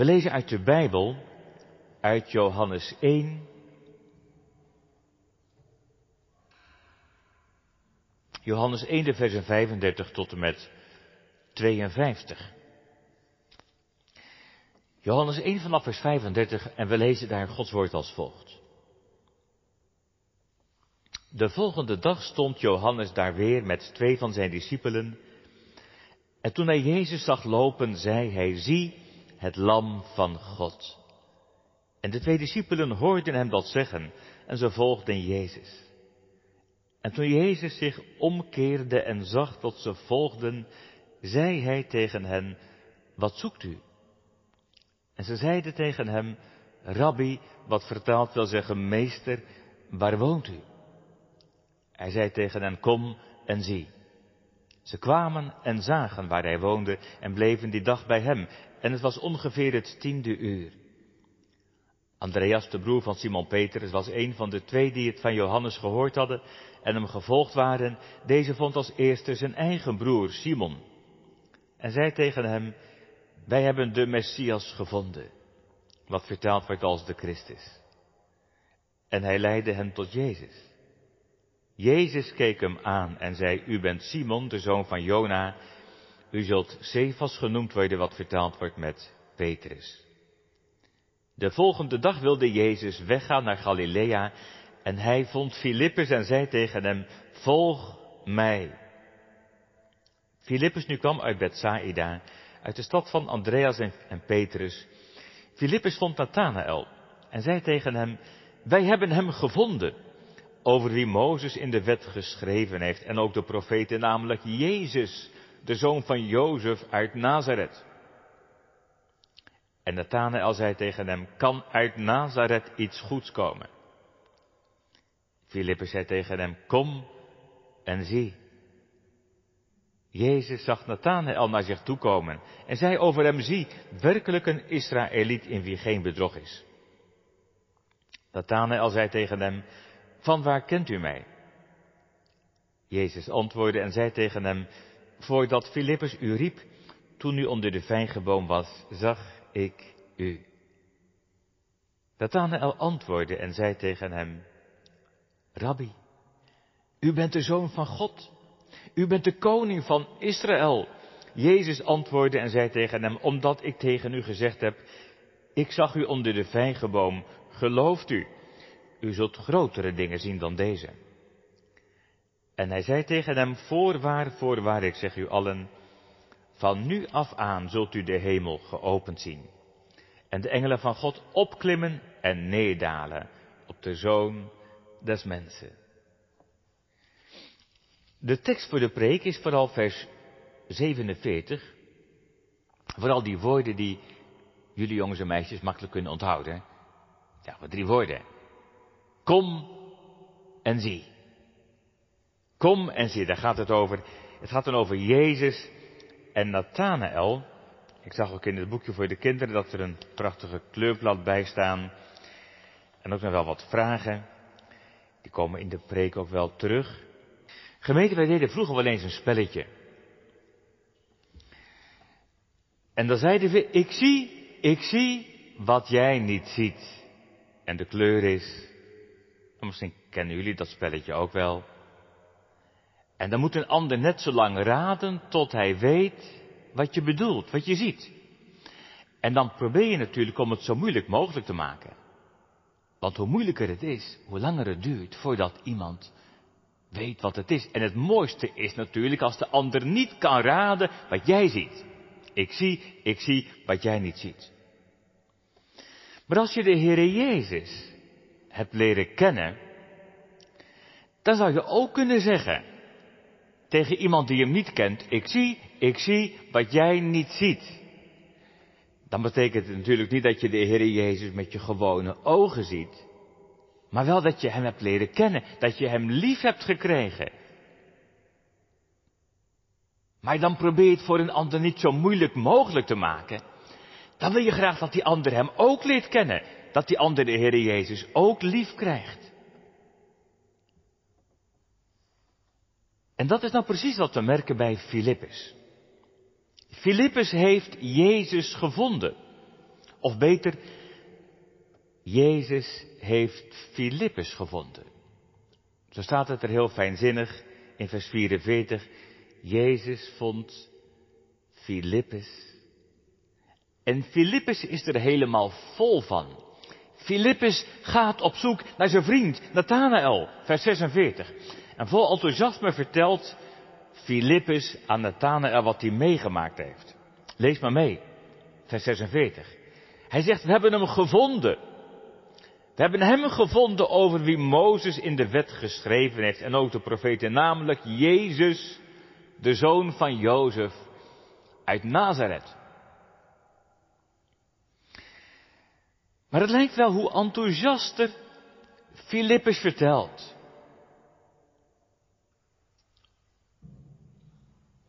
We lezen uit de Bijbel, uit Johannes 1. Johannes 1, de versen 35 tot en met 52. Johannes 1 vanaf vers 35 en we lezen daar Gods woord als volgt. De volgende dag stond Johannes daar weer met twee van zijn discipelen. En toen hij Jezus zag lopen, zei hij, zie het lam van God. En de twee discipelen hoorden hem dat zeggen en ze volgden Jezus. En toen Jezus zich omkeerde en zag dat ze volgden, zei hij tegen hen, wat zoekt u? En ze zeiden tegen hem, Rabbi, wat vertaald wil zeggen, meester, waar woont u? Hij zei tegen hen, kom en zie. Ze kwamen en zagen waar hij woonde en bleven die dag bij hem. En het was ongeveer het tiende uur. Andreas, de broer van Simon Petrus, was een van de twee die het van Johannes gehoord hadden en hem gevolgd waren. Deze vond als eerste zijn eigen broer Simon. En zei tegen hem, wij hebben de Messias gevonden, wat vertaald wordt als de Christus. En hij leidde hem tot Jezus. Jezus keek hem aan en zei, u bent Simon, de zoon van Jona. U zult Cephas genoemd worden, wat vertaald wordt met Petrus. De volgende dag wilde Jezus weggaan naar Galilea en hij vond Filippus en zei tegen hem, volg mij. Filippus nu kwam uit Bethsaida, uit de stad van Andreas en Petrus. Filippus vond Nathanael en zei tegen hem, wij hebben hem gevonden over wie Mozes in de wet geschreven heeft en ook de profeten, namelijk Jezus, de zoon van Jozef uit Nazareth. En Nathanael zei tegen hem, kan uit Nazareth iets goeds komen? Filippus zei tegen hem, kom en zie. Jezus zag Nathanael naar zich toe komen en zei over hem, zie, werkelijk een Israëliet in wie geen bedrog is. Nathanael zei tegen hem, van waar kent u mij? Jezus antwoordde en zei tegen hem, voordat Filippus u riep, toen u onder de vijgenboom was, zag ik u. Nathanael antwoordde en zei tegen hem, Rabbi, u bent de zoon van God. U bent de koning van Israël. Jezus antwoordde en zei tegen hem, omdat ik tegen u gezegd heb, ik zag u onder de vijgenboom, gelooft u? U zult grotere dingen zien dan deze. En hij zei tegen hem, voorwaar, voorwaar, ik zeg u allen, van nu af aan zult u de hemel geopend zien. En de engelen van God opklimmen en neerdalen op de zoon des mensen. De tekst voor de preek is vooral vers 47. Vooral die woorden die jullie jongens en meisjes makkelijk kunnen onthouden. Ja, wat drie woorden. Kom en zie. Kom en zie, daar gaat het over. Het gaat dan over Jezus en Nathanael. Ik zag ook in het boekje voor de kinderen dat er een prachtige kleurblad bij staan. En ook nog wel wat vragen. Die komen in de preek ook wel terug. Gemeente, wij deden vroeger wel eens een spelletje. En dan zeiden we, ik zie, ik zie wat jij niet ziet. En de kleur is Misschien kennen jullie dat spelletje ook wel. En dan moet een ander net zo lang raden tot hij weet wat je bedoelt, wat je ziet. En dan probeer je natuurlijk om het zo moeilijk mogelijk te maken. Want hoe moeilijker het is, hoe langer het duurt voordat iemand weet wat het is. En het mooiste is natuurlijk als de ander niet kan raden wat jij ziet. Ik zie, ik zie wat jij niet ziet. Maar als je de Heere Jezus hebt leren kennen, dan zou je ook kunnen zeggen tegen iemand die hem niet kent, ik zie, ik zie wat jij niet ziet. Dan betekent het natuurlijk niet dat je de Heer Jezus met je gewone ogen ziet, maar wel dat je hem hebt leren kennen, dat je hem lief hebt gekregen. Maar dan probeer je het voor een ander niet zo moeilijk mogelijk te maken. Dan wil je graag dat die ander hem ook leert kennen dat die ander de Heer Jezus ook lief krijgt. En dat is nou precies wat we merken bij Filippus. Filippus heeft Jezus gevonden. Of beter, Jezus heeft Filippus gevonden. Zo staat het er heel fijnzinnig in vers 44. Jezus vond Filippus. En Filippus is er helemaal vol van. Filippus gaat op zoek naar zijn vriend Nathanael, vers 46. En vol enthousiasme vertelt Filippus aan Nathanael wat hij meegemaakt heeft. Lees maar mee, vers 46. Hij zegt, we hebben hem gevonden. We hebben hem gevonden over wie Mozes in de wet geschreven heeft en ook de profeten, namelijk Jezus, de zoon van Jozef uit Nazareth. Maar het lijkt wel hoe enthousiaster Filippus vertelt.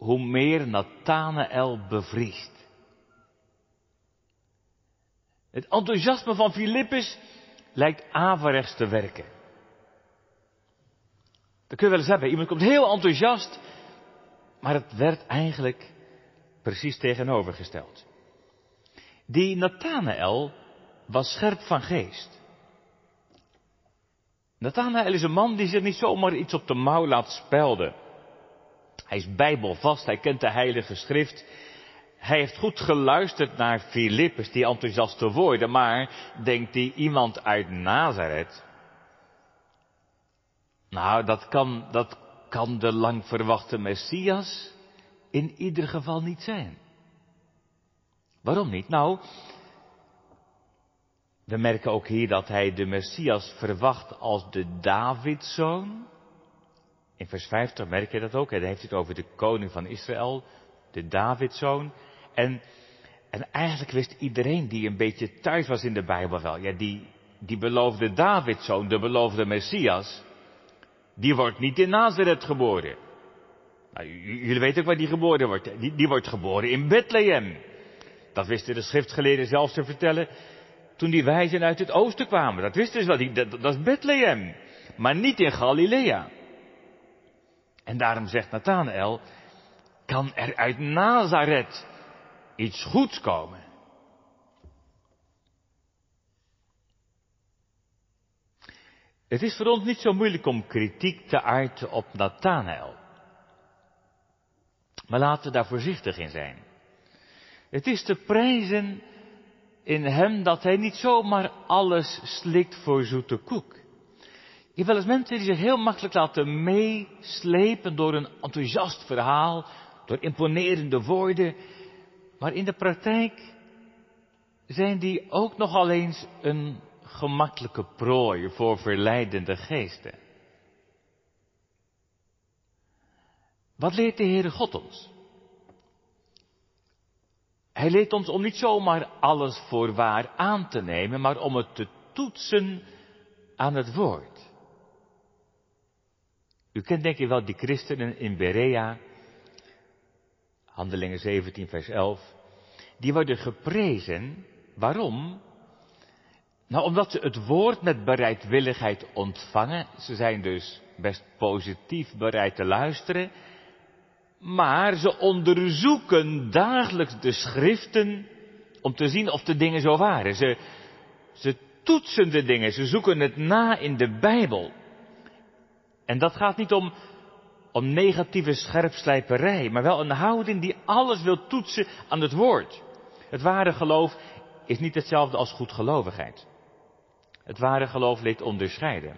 Hoe meer Nathanael bevriest. Het enthousiasme van Filippus lijkt averechts te werken. Dat kun je wel eens hebben. Iemand komt heel enthousiast, maar het werd eigenlijk precies tegenovergesteld. Die Nathanael was scherp van geest. Nathanael is een man die zich niet zomaar iets op de mouw laat spelden. Hij is bijbelvast, hij kent de heilige schrift. Hij heeft goed geluisterd naar Filippus, die enthousiaste woorden, maar denkt hij iemand uit Nazareth? Nou, dat kan, dat kan de lang verwachte Messias in ieder geval niet zijn. Waarom niet? Nou, we merken ook hier dat hij de Messias verwacht als de Davidzoon. In vers 50 merk je dat ook. Hij heeft het over de koning van Israël, de Davidzoon. En, en eigenlijk wist iedereen die een beetje thuis was in de Bijbel wel. Ja, die, die beloofde Davidzoon, de beloofde Messias, die wordt niet in Nazareth geboren. Nou, jullie weten ook waar die geboren wordt. Die, die wordt geboren in Bethlehem. Dat wisten de schriftgeleerden zelfs te vertellen toen die wijzen uit het oosten kwamen. Dat wisten ze wel, dat, dat is Bethlehem. Maar niet in Galilea. En daarom zegt Nathanael, kan er uit Nazareth iets goeds komen? Het is voor ons niet zo moeilijk om kritiek te uiten op Nathanael. Maar laten we daar voorzichtig in zijn. Het is te prijzen in hem dat hij niet zomaar alles slikt voor zoete koek. Je hebt wel eens mensen die zich heel makkelijk laten meeslepen door een enthousiast verhaal, door imponerende woorden, maar in de praktijk zijn die ook nogal eens een gemakkelijke prooi voor verleidende geesten. Wat leert de Heere God ons? Hij leert ons om niet zomaar alles voor waar aan te nemen, maar om het te toetsen aan het woord. U kent denk ik wel die christenen in Berea, Handelingen 17, vers 11. Die worden geprezen. Waarom? Nou, omdat ze het woord met bereidwilligheid ontvangen. Ze zijn dus best positief bereid te luisteren. Maar ze onderzoeken dagelijks de schriften om te zien of de dingen zo waren. Ze, ze toetsen de dingen, ze zoeken het na in de Bijbel. En dat gaat niet om, om negatieve scherpslijperij, maar wel een houding die alles wil toetsen aan het woord. Het ware geloof is niet hetzelfde als goedgelovigheid. Het ware geloof leert onderscheiden.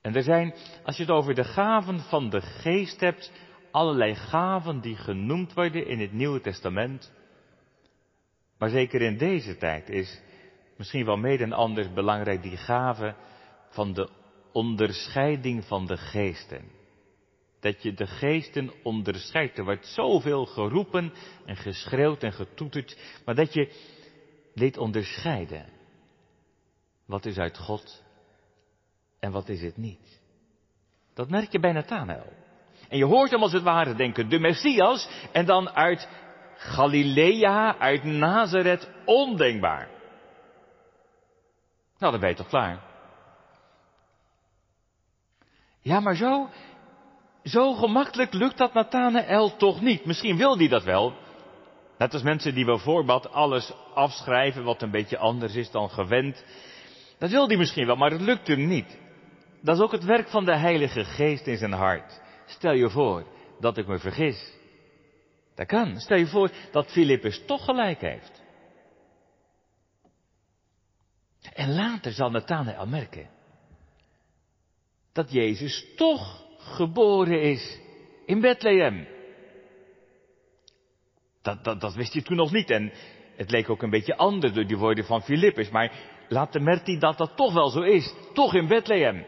En er zijn, als je het over de gaven van de geest hebt, allerlei gaven die genoemd worden in het Nieuwe Testament. Maar zeker in deze tijd is misschien wel mede en anders belangrijk die gave van de onderscheiding van de geesten. Dat je de geesten onderscheidt. Er wordt zoveel geroepen en geschreeuwd en getoeterd, maar dat je weet onderscheiden. Wat is uit God en wat is het niet. Dat merk je bij Nathanael. En je hoort hem als het ware denken, de Messias, en dan uit Galilea, uit Nazareth, ondenkbaar. Nou, dan ben je toch klaar. Ja, maar zo, zo gemakkelijk lukt dat Nathanael toch niet. Misschien wil hij dat wel, Net als mensen die bijvoorbeeld alles afschrijven wat een beetje anders is dan gewend. Dat wil hij misschien wel, maar het lukt hem niet. Dat is ook het werk van de Heilige Geest in zijn hart. Stel je voor dat ik me vergis. Dat kan. Stel je voor dat Filippus toch gelijk heeft. En later zal Nathanael merken dat Jezus toch geboren is in Bethlehem. Dat, dat, dat wist hij toen nog niet en het leek ook een beetje anders door die woorden van Filippus, maar later merkt hij dat dat toch wel zo is, toch in Bethlehem.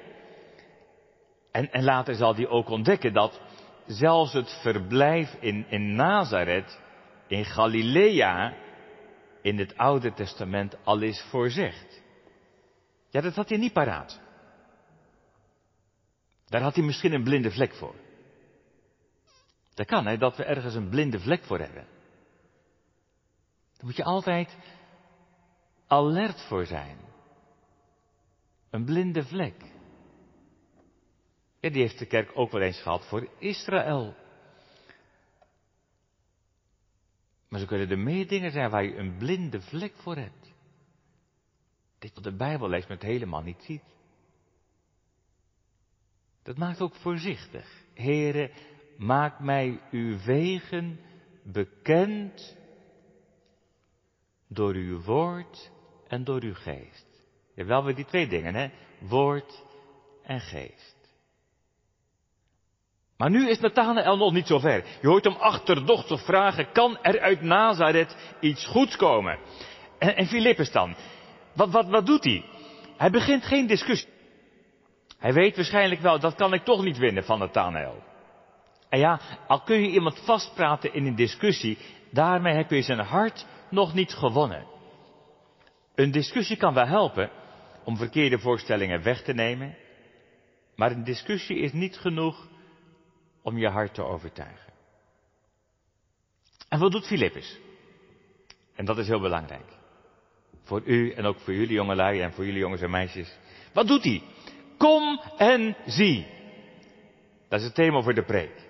En, en later zal hij ook ontdekken dat zelfs het verblijf in, in Nazareth, in Galilea, in het Oude Testament al is voorzegd. Ja, dat had hij niet paraat. Daar had hij misschien een blinde vlek voor. Dat kan, hè, dat we ergens een blinde vlek voor hebben. Daar moet je altijd alert voor zijn. Een blinde vlek. Ja, die heeft de kerk ook wel eens gehad voor Israël. Maar zo kunnen er meer dingen zijn waar je een blinde vlek voor hebt. Dit wat de Bijbel leest, maar het helemaal niet ziet. Dat maakt ook voorzichtig. Heren, maak mij uw wegen bekend door uw woord en door uw geest. Ja, wel weer die twee dingen, hè? Woord en geest. Maar nu is Nathanael nog niet zo ver. Je hoort hem achterdochtig vragen, kan er uit Nazareth iets goeds komen? En, en Filippus dan? Wat, wat, wat doet hij? Hij begint geen discussie. Hij weet waarschijnlijk wel, dat kan ik toch niet winnen van Nathanael. En ja, al kun je iemand vastpraten in een discussie, daarmee heb je zijn hart nog niet gewonnen. Een discussie kan wel helpen om verkeerde voorstellingen weg te nemen, maar een discussie is niet genoeg om je hart te overtuigen. En wat doet Filippus? En dat is heel belangrijk. Voor u en ook voor jullie jongelui en voor jullie jongens en meisjes. Wat doet hij? Kom en zie. Dat is het thema voor de preek.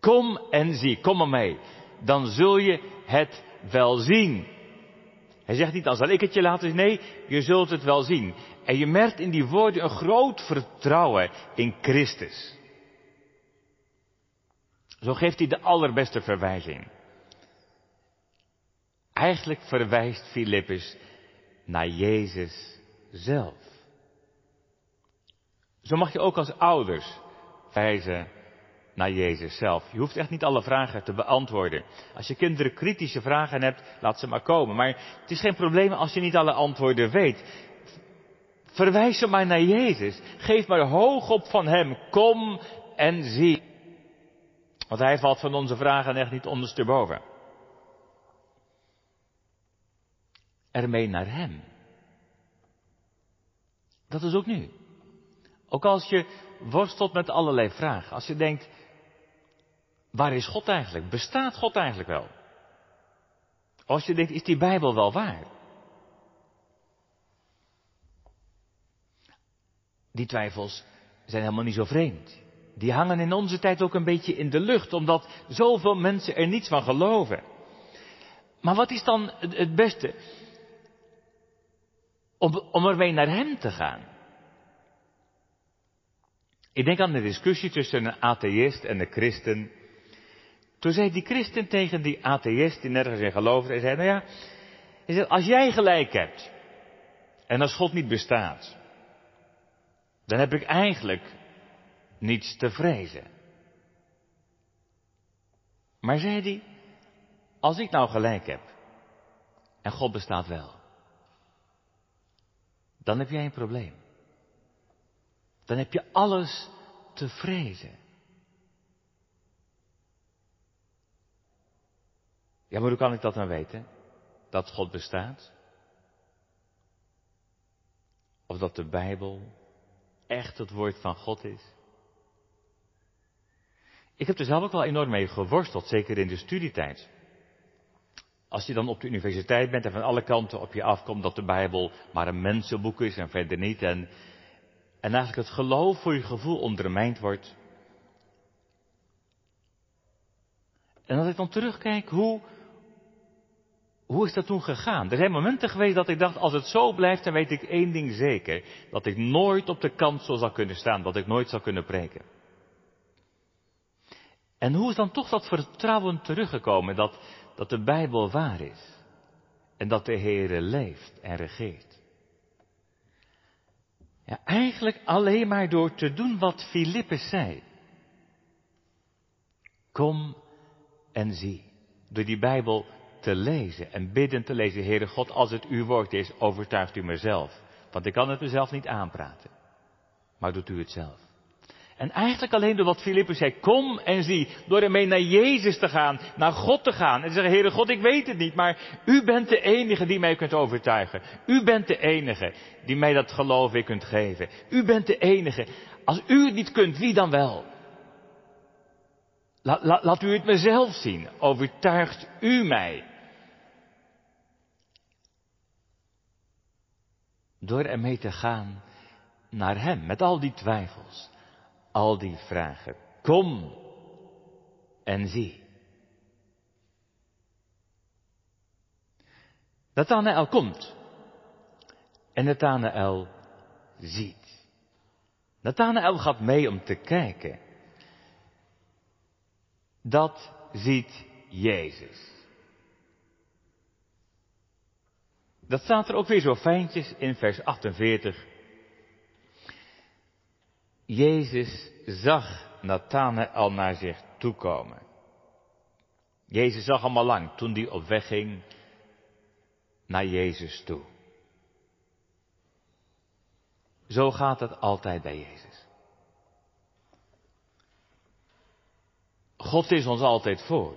Kom en zie, kom maar mee. Dan zul je het wel zien. Hij zegt niet, dan zal ik het je laten zien. Nee, je zult het wel zien. En je merkt in die woorden een groot vertrouwen in Christus. Zo geeft hij de allerbeste verwijzing. Eigenlijk verwijst Filippus naar Jezus zelf. Zo mag je ook als ouders wijzen naar Jezus zelf. Je hoeft echt niet alle vragen te beantwoorden. Als je kinderen kritische vragen hebt, laat ze maar komen. Maar het is geen probleem als je niet alle antwoorden weet. Verwijs ze maar naar Jezus. Geef maar hoog op van Hem. Kom en zie. Want Hij valt van onze vragen echt niet ondersteboven. Ermee naar Hem. Dat is ook nu. Ook als je worstelt met allerlei vragen. Als je denkt, waar is God eigenlijk? Bestaat God eigenlijk wel? Als je denkt, is die Bijbel wel waar? Die twijfels zijn helemaal niet zo vreemd. Die hangen in onze tijd ook een beetje in de lucht, omdat zoveel mensen er niets van geloven. Maar wat is dan het beste? Om, om ermee naar Hem te gaan. Ik denk aan de discussie tussen een atheïst en een christen. Toen zei die christen tegen die atheïst die nergens in geloofde, hij zei, nou ja, als jij gelijk hebt en als God niet bestaat, dan heb ik eigenlijk niets te vrezen. Maar zei hij, als ik nou gelijk heb en God bestaat wel, dan heb jij een probleem. Dan heb je alles te vrezen. Ja, maar hoe kan ik dat dan weten? Dat God bestaat? Of dat de Bijbel echt het woord van God is? Ik heb er zelf ook wel enorm mee geworsteld, zeker in de studietijd. Als je dan op de universiteit bent en van alle kanten op je afkomt dat de Bijbel maar een mensenboek is en verder niet. En en eigenlijk het geloof voor je gevoel ondermijnd wordt. En als ik dan terugkijk, hoe, Hoe is dat toen gegaan? Er zijn momenten geweest dat ik dacht, als het zo blijft, dan weet ik één ding zeker. Dat ik nooit op de kansel zal kunnen staan, dat ik nooit zal kunnen preken. En hoe is dan toch dat vertrouwen teruggekomen dat, dat de Bijbel waar is? En dat de Heere leeft en regeert? Ja, eigenlijk alleen maar door te doen wat Filippus zei. Kom en zie. Door die Bijbel te lezen en bidden te lezen. Heere God, als het uw woord is, overtuigt u mezelf. Want ik kan het mezelf niet aanpraten. Maar doet u het zelf. En eigenlijk alleen door wat Filippus zei, kom en zie, door ermee naar Jezus te gaan, naar God te gaan en te zeggen, Heere God, ik weet het niet, maar u bent de enige die mij kunt overtuigen. U bent de enige die mij dat geloof weer kunt geven. U bent de enige. Als u het niet kunt, wie dan wel? laat u het mezelf zien. Overtuigt u mij. Door ermee te gaan naar Hem, met al die twijfels, al die vragen. Kom en zie. Nathanael komt. En Nathanael ziet. Nathanael gaat mee om te kijken. Dat ziet Jezus. Dat staat er ook weer zo fijntjes in vers 48. Jezus zag Nathanael naar zich toekomen. Jezus zag hem al lang toen hij op weg ging naar Jezus toe. Zo gaat het altijd bij Jezus. God is ons altijd voor.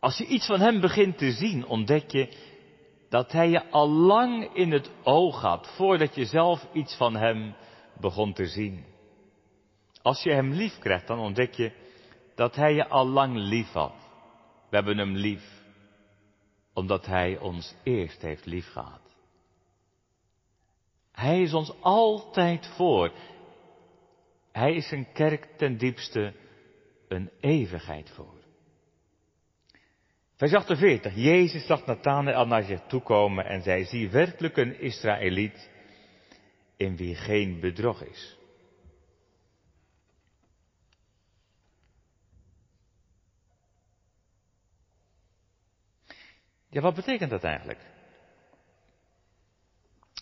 Als je iets van Hem begint te zien, ontdek je dat Hij je al lang in het oog had, voordat je zelf iets van Hem begon te zien. Als je Hem lief krijgt, dan ontdek je dat Hij je al lang lief had. We hebben Hem lief, omdat Hij ons eerst heeft lief gehad. Hij is ons altijd voor. Hij is een kerk ten diepste een eeuwigheid voor. Vers 48. Jezus zag Nathanael naar zich toekomen en zei, zie werkelijk een Israëliet in wie geen bedrog is. Ja, wat betekent dat eigenlijk?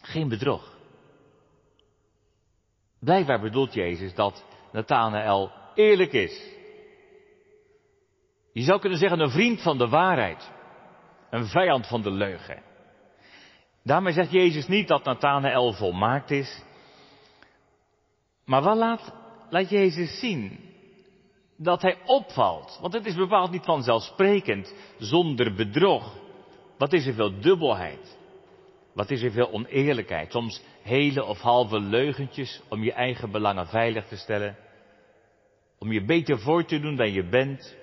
Geen bedrog. Blijkbaar bedoelt Jezus dat Nathanael eerlijk is. Je zou kunnen zeggen een vriend van de waarheid. Een vijand van de leugen. Daarmee zegt Jezus niet dat Nathanael volmaakt is. Maar wel laat, laat Jezus zien dat hij opvalt. Want het is bepaald niet vanzelfsprekend zonder bedrog. Wat is er veel dubbelheid? Wat is er veel oneerlijkheid? Soms hele of halve leugentjes om je eigen belangen veilig te stellen. Om je beter voor te doen dan je bent.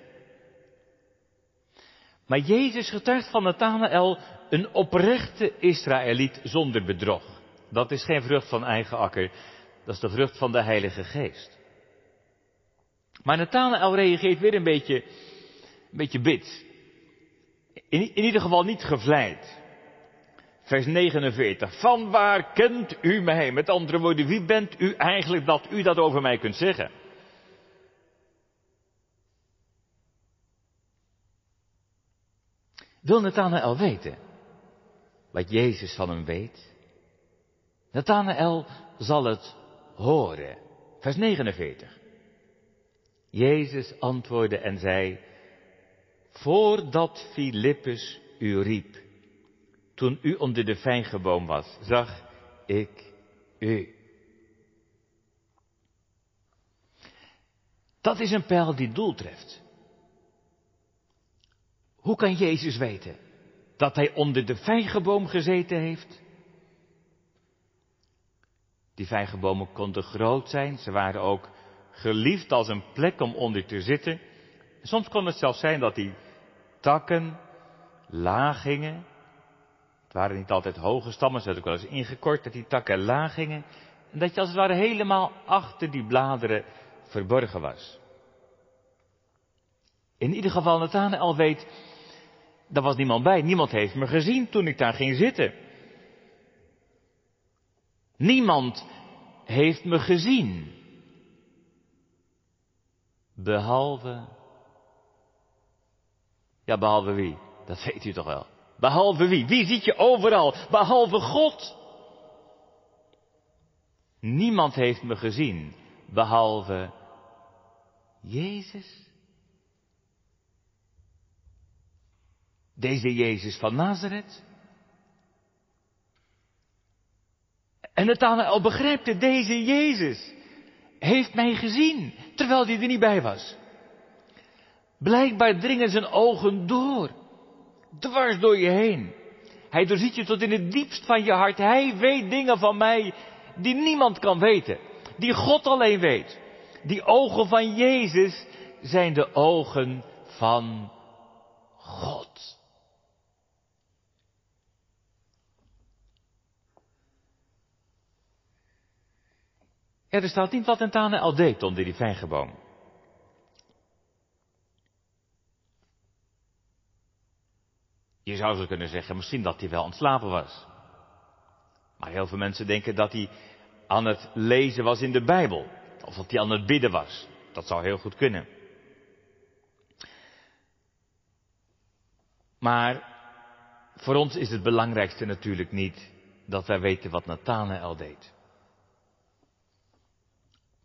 Maar Jezus getuigt van Nathanael een oprechte Israëliet zonder bedrog. Dat is geen vrucht van eigen akker, dat is de vrucht van de Heilige Geest. Maar Nathanael reageert weer een beetje, een beetje bit. In, in ieder geval niet gevleid. Vers 49. Van waar kent u mij? Met andere woorden, wie bent u eigenlijk dat u dat over mij kunt zeggen? Wil Nathanael weten wat Jezus van hem weet? Nathanael zal het horen. Vers 49. Jezus antwoordde en zei, voordat Filippus u riep, toen u onder de vijgenboom was, zag ik u. Dat is een pijl die doel treft. Hoe kan Jezus weten dat hij onder de vijgenboom gezeten heeft? Die vijgenbomen konden groot zijn, ze waren ook geliefd als een plek om onder te zitten. Soms kon het zelfs zijn dat die takken laag gingen. Het waren niet altijd hoge stammen, ze hadden ook wel eens ingekort, dat die takken laag gingen. En dat je als het ware helemaal achter die bladeren verborgen was. In ieder geval, Nathanael weet Daar was niemand bij. Niemand heeft me gezien toen ik daar ging zitten. Niemand heeft me gezien. Behalve. Ja, behalve wie? Dat weet u toch wel. Behalve wie? Wie ziet je overal? Behalve God. Niemand heeft me gezien, behalve Jezus. Deze Jezus van Nazareth. En al begrijpt het, deze Jezus heeft mij gezien, terwijl hij er niet bij was. Blijkbaar dringen zijn ogen door, dwars door je heen. Hij doorziet je tot in het diepst van je hart. Hij weet dingen van mij die niemand kan weten, die God alleen weet. Die ogen van Jezus zijn de ogen van God. Er staat niet wat Tane al deed onder die vijgenboom. Je zou zo kunnen zeggen, misschien dat hij wel ontslapen was. Maar heel veel mensen denken dat hij aan het lezen was in de Bijbel. Of dat hij aan het bidden was. Dat zou heel goed kunnen. Maar voor ons is het belangrijkste natuurlijk niet dat wij weten wat Nathanael deed.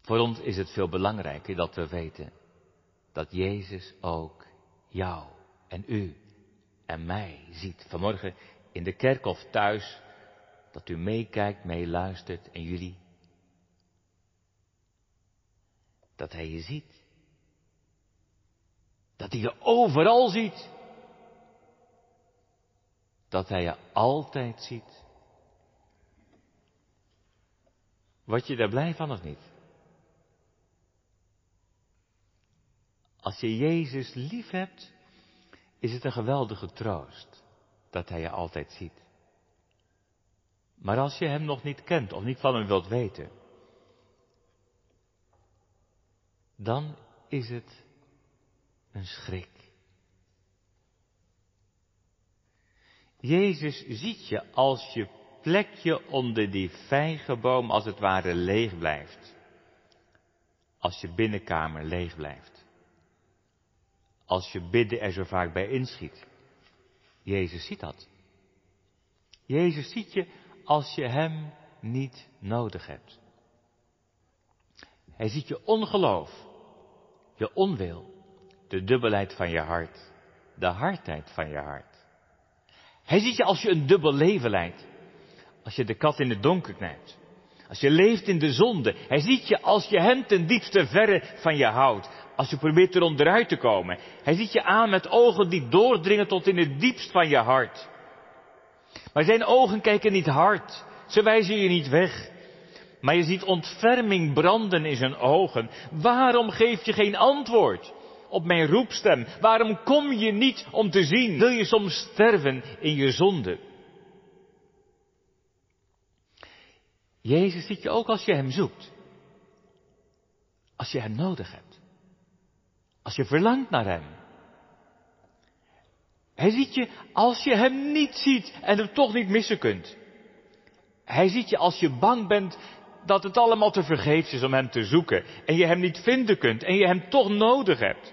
Voor ons is het veel belangrijker dat we weten dat Jezus ook jou en u en mij ziet. Vanmorgen in de kerk of thuis, dat u meekijkt, meeluistert en jullie. Dat hij je ziet. Dat hij je overal ziet. Dat hij je altijd ziet. Word je daar blij van of niet? Als je Jezus lief hebt, is het een geweldige troost dat Hij je altijd ziet. Maar als je Hem nog niet kent of niet van Hem wilt weten, dan is het een schrik. Jezus ziet je als je plekje onder die vijgenboom als het ware leeg blijft. Als je binnenkamer leeg blijft als je bidden er zo vaak bij inschiet. Jezus ziet dat. Jezus ziet je als je Hem niet nodig hebt. Hij ziet je ongeloof, je onwil, de dubbelheid van je hart, de hardheid van je hart. Hij ziet je als je een dubbel leven leidt, als je de kat in het donker knijpt, als je leeft in de zonde. Hij ziet je als je hem ten diepste verre van je houdt. Als je probeert er onderuit te komen. Hij ziet je aan met ogen die doordringen tot in het diepst van je hart. Maar zijn ogen kijken niet hard. Ze wijzen je niet weg. Maar je ziet ontferming branden in zijn ogen. Waarom geef je geen antwoord op mijn roepstem? Waarom kom je niet om te zien? Wil je soms sterven in je zonde? Jezus ziet je ook als je Hem zoekt. Als je Hem nodig hebt. Als je verlangt naar Hem. Hij ziet je als je Hem niet ziet en hem toch niet missen kunt. Hij ziet je als je bang bent dat het allemaal te vergeefs is om Hem te zoeken en je Hem niet vinden kunt en je Hem toch nodig hebt.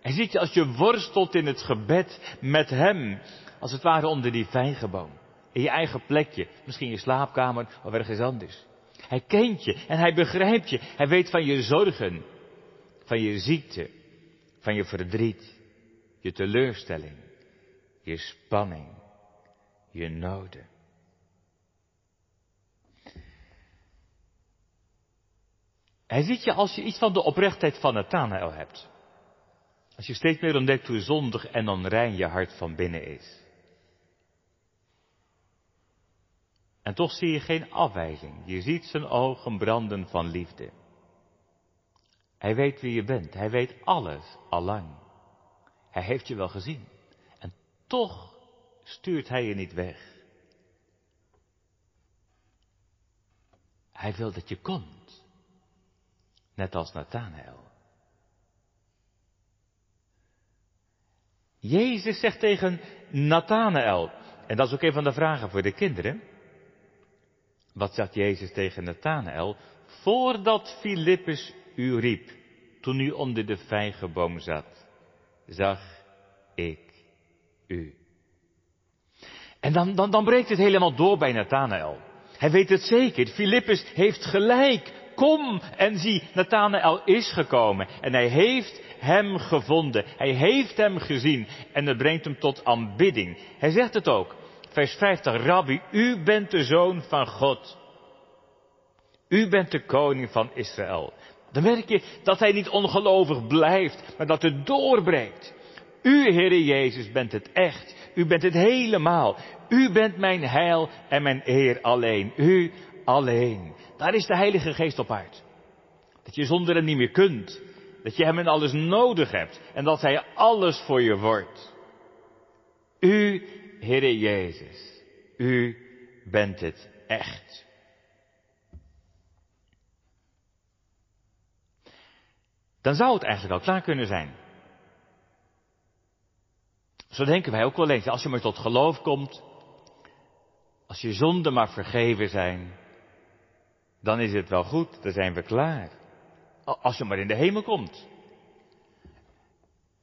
Hij ziet je als je worstelt in het gebed met Hem, als het ware onder die vijgenboom. In je eigen plekje, misschien je slaapkamer of ergens anders. Hij kent je en hij begrijpt je. Hij weet van je zorgen, van je ziekte, van je verdriet, je teleurstelling, je spanning, je noden. Hij ziet je als je iets van de oprechtheid van Nathanael hebt. Als je steeds meer ontdekt hoe zondig en onrein je hart van binnen is. En toch zie je geen afwijzing. Je ziet zijn ogen branden van liefde. Hij weet wie je bent. Hij weet alles allang. Hij heeft je wel gezien. En toch stuurt hij je niet weg. Hij wil dat je komt. Net als Nathanael. Jezus zegt tegen Nathanael, en dat is ook een van de vragen voor de kinderen. Wat zegt Jezus tegen Nathanael? Voordat Filippus u riep, toen u onder de vijgenboom zat, zag ik u. En dan, dan, dan breekt het helemaal door bij Nathanael. Hij weet het zeker. Filippus heeft gelijk. Kom en zie, Nathanael is gekomen en hij heeft hem gevonden. Hij heeft hem gezien en het brengt hem tot aanbidding. Hij zegt het ook. Vers 50, Rabbi, u bent de zoon van God. U bent de koning van Israël. Dan merk je dat hij niet ongelovig blijft, maar dat het doorbreekt. U, Heere Jezus, bent het echt. U bent het helemaal. U bent mijn heil en mijn eer alleen. U alleen. Daar is de Heilige Geest op uit. Dat je zonder hem niet meer kunt. Dat je hem in alles nodig hebt. En dat hij alles voor je wordt. U, Heere Jezus. U bent het echt. Dan zou het eigenlijk al klaar kunnen zijn. Zo denken wij ook wel eens. Als je maar tot geloof komt, als je zonden maar vergeven zijn, dan is het wel goed, dan zijn we klaar. Als je maar in de hemel komt.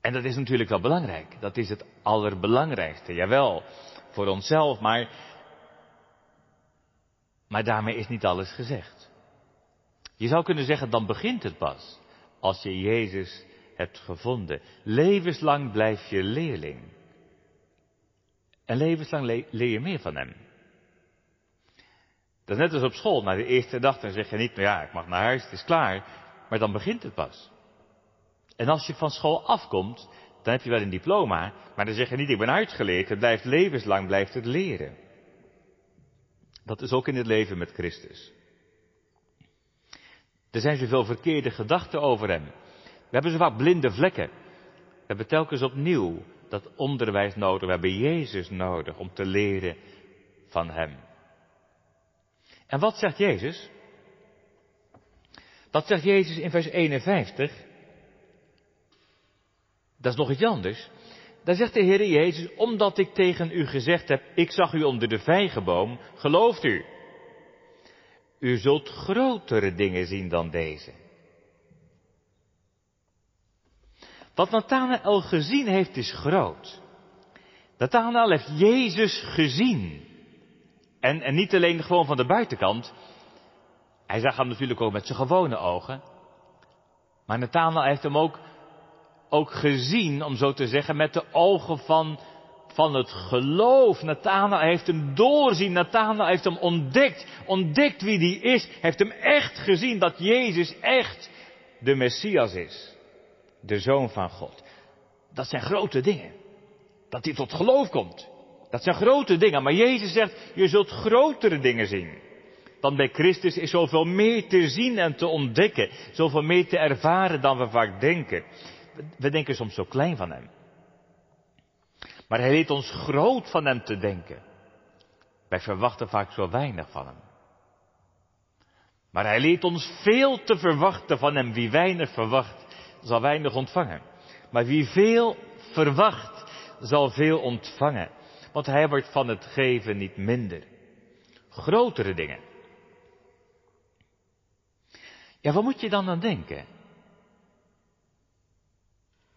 En dat is natuurlijk wel belangrijk. Dat is het allerbelangrijkste. Jawel, voor onszelf, maar. Maar daarmee is niet alles gezegd. Je zou kunnen zeggen, dan begint het pas. Als je Jezus hebt gevonden. Levenslang blijf je leerling. En levenslang leer je meer van hem. Dat is net als op school. Na de eerste dag dan zeg je niet, nou ja, ik mag naar huis, het is klaar. Maar dan begint het pas. En als je van school afkomt, dan heb je wel een diploma, maar dan zeg je niet, ik ben uitgeleerd. Het blijft levenslang, blijft het leren. Dat is ook in het leven met Christus. Er zijn zoveel verkeerde gedachten over hem. We hebben zo vaak blinde vlekken. We hebben telkens opnieuw dat onderwijs nodig. We hebben Jezus nodig om te leren van hem. En wat zegt Jezus? Dat zegt Jezus in vers 51. Dat is nog iets anders. Daar zegt de Heer Jezus, omdat ik tegen u gezegd heb, ik zag u onder de vijgenboom, gelooft u. U zult grotere dingen zien dan deze. Wat Nathanael gezien heeft is groot. Nathanael heeft Jezus gezien. En, en niet alleen gewoon van de buitenkant. Hij zag hem natuurlijk ook met zijn gewone ogen. Maar Nathanael heeft hem ook, ook gezien, om zo te zeggen, met de ogen van, van het geloof. Nathanael heeft hem doorzien. Nathanael heeft hem ontdekt. Ontdekt wie die is. Heeft hem echt gezien dat Jezus echt de Messias is. De Zoon van God. Dat zijn grote dingen. Dat hij tot geloof komt. Dat zijn grote dingen. Maar Jezus zegt, je zult grotere dingen zien. Want bij Christus is zoveel meer te zien en te ontdekken. Zoveel meer te ervaren dan we vaak denken. We denken soms zo klein van Hem. Maar Hij leert ons groot van Hem te denken. Wij verwachten vaak zo weinig van Hem. Maar Hij leert ons veel te verwachten van Hem. Wie weinig verwacht, zal weinig ontvangen. Maar wie veel verwacht, zal veel ontvangen. Want Hij wordt van het geven niet minder. Grotere dingen. Ja, wat moet je dan aan denken?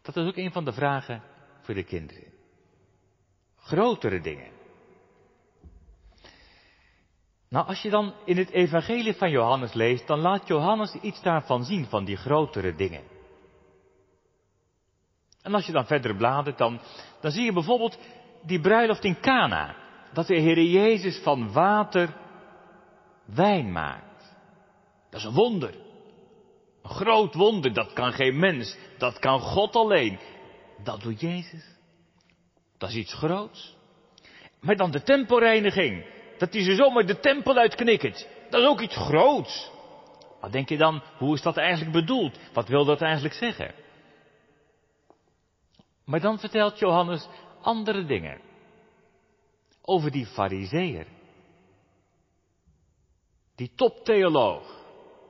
Dat is ook een van de vragen voor de kinderen. Grotere dingen. Nou, als je dan in het evangelie van Johannes leest, dan laat Johannes iets daarvan zien, van die grotere dingen. En als je dan verder bladert, dan, dan zie je bijvoorbeeld die bruiloft in Cana. Dat de Heer Jezus van water wijn maakt. Dat is een wonder. Een groot wonder, dat kan geen mens, dat kan God alleen. Dat doet Jezus. Dat is iets groots. Maar dan de tempelreiniging. Dat hij ze zomaar de tempel uitknikkert. Dat is ook iets groots. Wat denk je dan, hoe is dat eigenlijk bedoeld? Wat wil dat eigenlijk zeggen? Maar dan vertelt Johannes andere dingen. Over die fariseer. Die toptheoloog.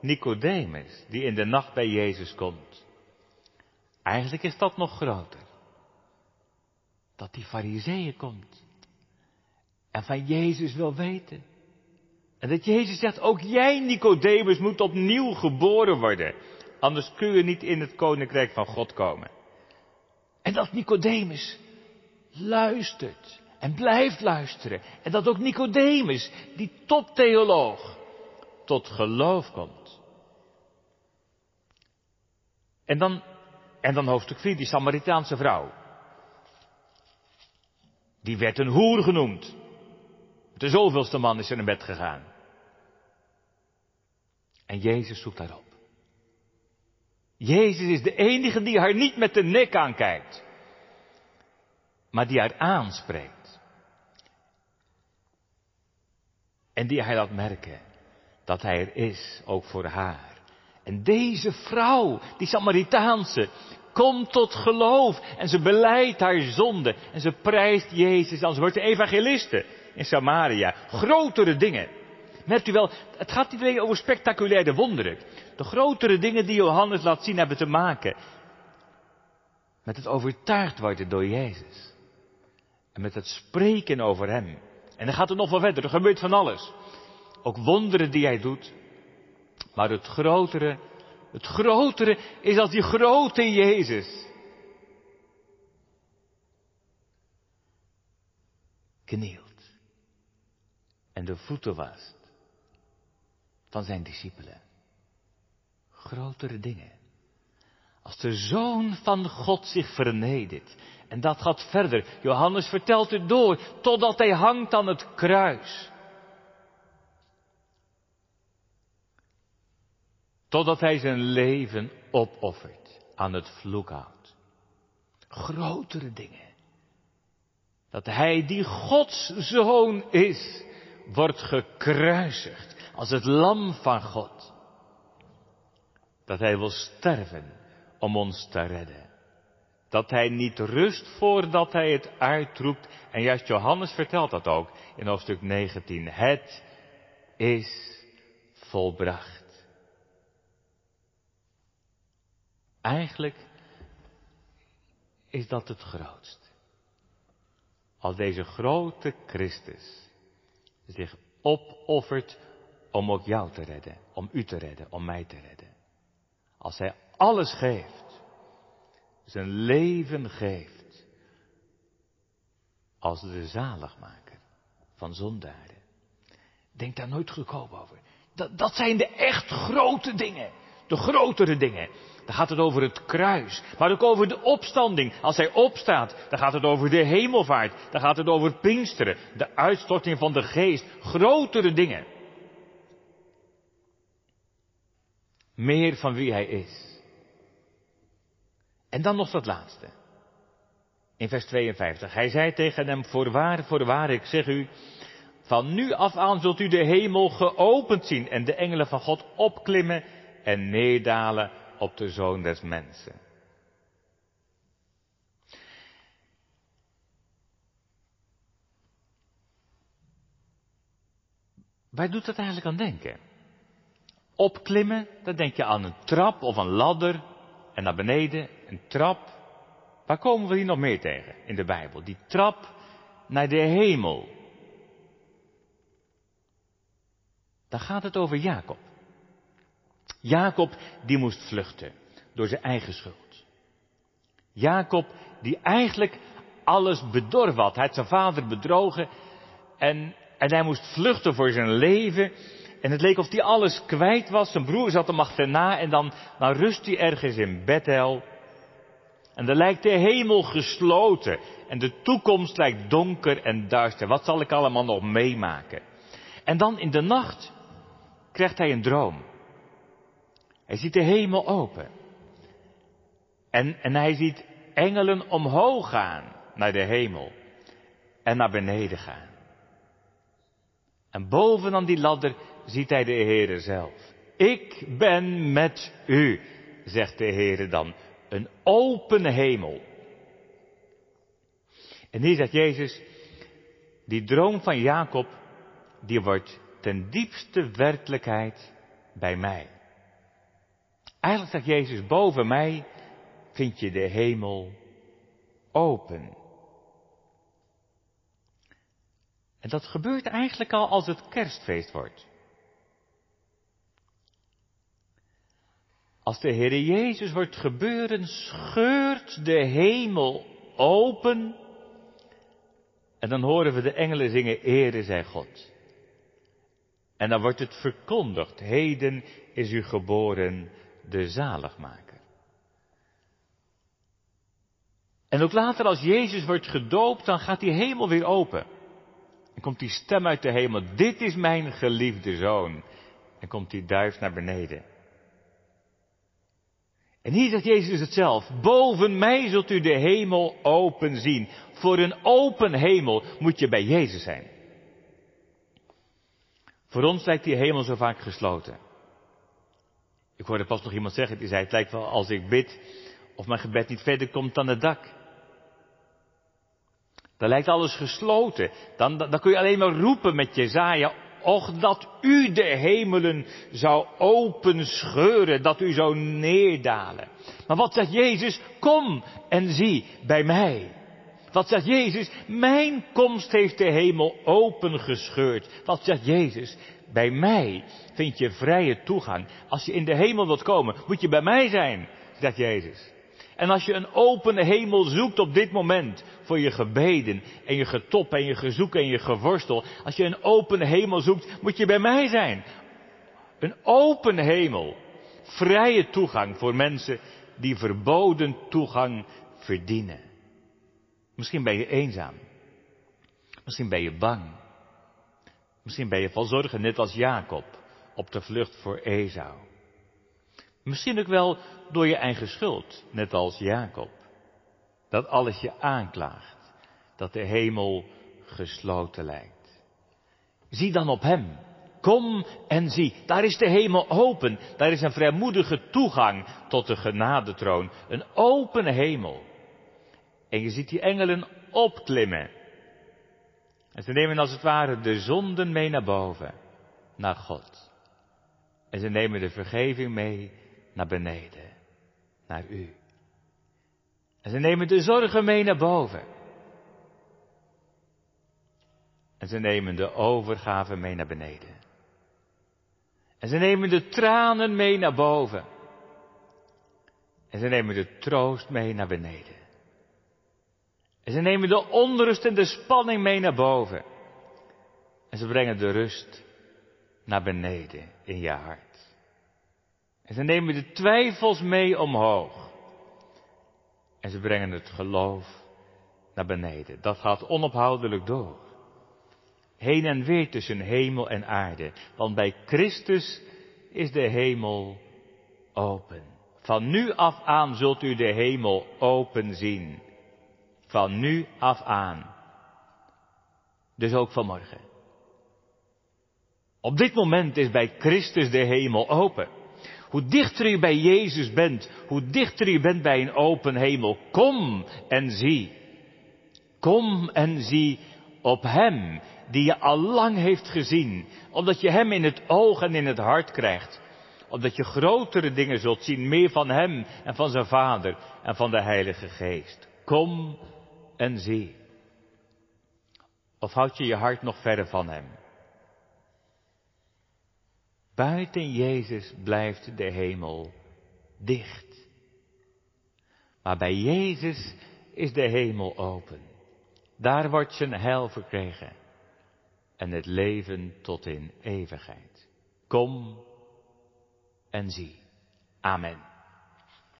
Nicodemus, die in de nacht bij Jezus komt. Eigenlijk is dat nog groter. Dat die fariseeën komt. En van Jezus wil weten. En dat Jezus zegt, ook jij Nicodemus moet opnieuw geboren worden. Anders kun je niet in het koninkrijk van God komen. En dat Nicodemus luistert en blijft luisteren. En dat ook Nicodemus, die toptheoloog, tot geloof komt. En dan, en dan hoofdstuk 4, die Samaritaanse vrouw. Die werd een hoer genoemd. De zoveelste man is er in bed gegaan. En Jezus zoekt daarop. Jezus is de enige die haar niet met de nek aankijkt, maar die haar aanspreekt. En die hij laat merken dat hij er is, ook voor haar. En deze vrouw, die Samaritaanse, komt tot geloof en ze beleidt haar zonde en ze prijst Jezus, als wordt de evangeliste in Samaria. Grotere dingen. Merkt u wel, het gaat niet alleen over spectaculaire wonderen. De grotere dingen die Johannes laat zien hebben te maken met het overtuigd worden door Jezus. En met het spreken over Hem. En dan gaat het nog wel verder, er gebeurt van alles. Ook wonderen die Hij doet. Maar het grotere, het grotere is als die grote Jezus. Knielt. En de voeten wast van zijn discipelen. Grotere dingen. Als de zoon van God zich vernedert. En dat gaat verder. Johannes vertelt het door totdat hij hangt aan het kruis. Totdat hij zijn leven opoffert aan het vloekhout. Grotere dingen. Dat hij die Gods zoon is, wordt gekruisigd als het lam van God. Dat hij wil sterven om ons te redden. Dat hij niet rust voordat hij het uitroept. En juist Johannes vertelt dat ook in hoofdstuk 19. Het is volbracht. Eigenlijk is dat het grootst. Als deze grote Christus zich opoffert om ook jou te redden, om u te redden, om mij te redden. Als hij alles geeft, zijn leven geeft, als de zaligmaker van zondaren. Denk daar nooit goedkoop over. Dat, dat zijn de echt grote dingen. De grotere dingen. Dan gaat het over het kruis, maar ook over de opstanding. Als hij opstaat, dan gaat het over de hemelvaart. Dan gaat het over Pinksteren, de uitstorting van de geest. Grotere dingen. Meer van wie hij is. En dan nog dat laatste. In vers 52. Hij zei tegen hem, voorwaar, voorwaar, ik zeg u, van nu af aan zult u de hemel geopend zien en de engelen van God opklimmen en neerdalen op de zoon des mensen. Waar doet dat eigenlijk aan denken? Opklimmen, dan denk je aan een trap of een ladder. En naar beneden, een trap. Waar komen we hier nog meer tegen in de Bijbel? Die trap naar de hemel. Dan gaat het over Jacob. Jacob die moest vluchten door zijn eigen schuld. Jacob die eigenlijk alles bedorven had. Hij had zijn vader bedrogen en, en hij moest vluchten voor zijn leven. En het leek of hij alles kwijt was. Zijn broer zat hem achterna en dan, dan rust hij ergens in Bethel. En dan lijkt de hemel gesloten en de toekomst lijkt donker en duister. Wat zal ik allemaal nog meemaken? En dan in de nacht krijgt hij een droom. Hij ziet de hemel open. En, en hij ziet engelen omhoog gaan naar de hemel en naar beneden gaan. En bovenaan die ladder ziet hij de Heere zelf. Ik ben met u, zegt de Heere dan. Een open hemel. En hier zegt Jezus, die droom van Jacob, die wordt ten diepste werkelijkheid bij mij. Eigenlijk zegt Jezus, boven mij vind je de hemel open. En dat gebeurt eigenlijk al als het kerstfeest wordt. Als de Heer Jezus wordt gebeuren, scheurt de hemel open. En dan horen we de engelen zingen, Ere zij God. En dan wordt het verkondigd, heden is u geboren de zaligmaker. En ook later als Jezus wordt gedoopt, dan gaat die hemel weer open. En komt die stem uit de hemel, dit is mijn geliefde zoon. En komt die duif naar beneden. En hier zegt Jezus het zelf. Boven mij zult u de hemel open zien. Voor een open hemel moet je bij Jezus zijn. Voor ons lijkt die hemel zo vaak gesloten. Ik hoorde pas nog iemand zeggen, die zei, het lijkt wel als ik bid, of mijn gebed niet verder komt dan het dak. Dan lijkt alles gesloten. Dan, dan, kun je alleen maar roepen met Jezaja, Och, dat u de hemelen zou openscheuren, dat u zou neerdalen. Maar wat zegt Jezus? Kom en zie bij mij. Wat zegt Jezus? Mijn komst heeft de hemel opengescheurd. Wat zegt Jezus? Bij mij vind je vrije toegang. Als je in de hemel wilt komen, moet je bij mij zijn, zegt Jezus. En als je een open hemel zoekt op dit moment voor je gebeden en je getop en je gezoek en je geworstel, als je een open hemel zoekt, moet je bij mij zijn. Een open hemel, vrije toegang voor mensen die verboden toegang verdienen. Misschien ben je eenzaam. Misschien ben je bang. Misschien ben je vol zorgen, net als Jacob, op de vlucht voor Esau. Misschien ook wel door je eigen schuld, net als Jacob. Dat alles je aanklaagt, dat de hemel gesloten lijkt. Zie dan op hem. Kom en zie, daar is de hemel open. Daar is een vrijmoedige toegang tot de genadetroon. Een open hemel. En je ziet die engelen opklimmen. En ze nemen als het ware de zonden mee naar boven, naar God. En ze nemen de vergeving mee naar beneden, naar u. En ze nemen de zorgen mee naar boven. En ze nemen de overgave mee naar beneden. En ze nemen de tranen mee naar boven. En ze nemen de troost mee naar beneden. En ze nemen de onrust en de spanning mee naar boven. En ze brengen de rust naar beneden in je hart. En ze nemen de twijfels mee omhoog. En ze brengen het geloof naar beneden. Dat gaat onophoudelijk door. Heen en weer tussen hemel en aarde. Want bij Christus is de hemel open. Van nu af aan zult u de hemel open zien. Van nu af aan. Dus ook vanmorgen. Op dit moment is bij Christus de hemel open. Hoe dichter je bij Jezus bent, hoe dichter je bent bij een open hemel. Kom en zie. Kom en zie op Hem die je al lang heeft gezien, omdat je Hem in het oog en in het hart krijgt. Omdat je grotere dingen zult zien, meer van Hem en van zijn Vader en van de Heilige Geest. Kom en zie. Of houd je je hart nog verder van Hem? Buiten Jezus blijft de hemel dicht. Maar bij Jezus is de hemel open. Daar wordt zijn heil verkregen. En het leven tot in eeuwigheid. Kom en zie. Amen.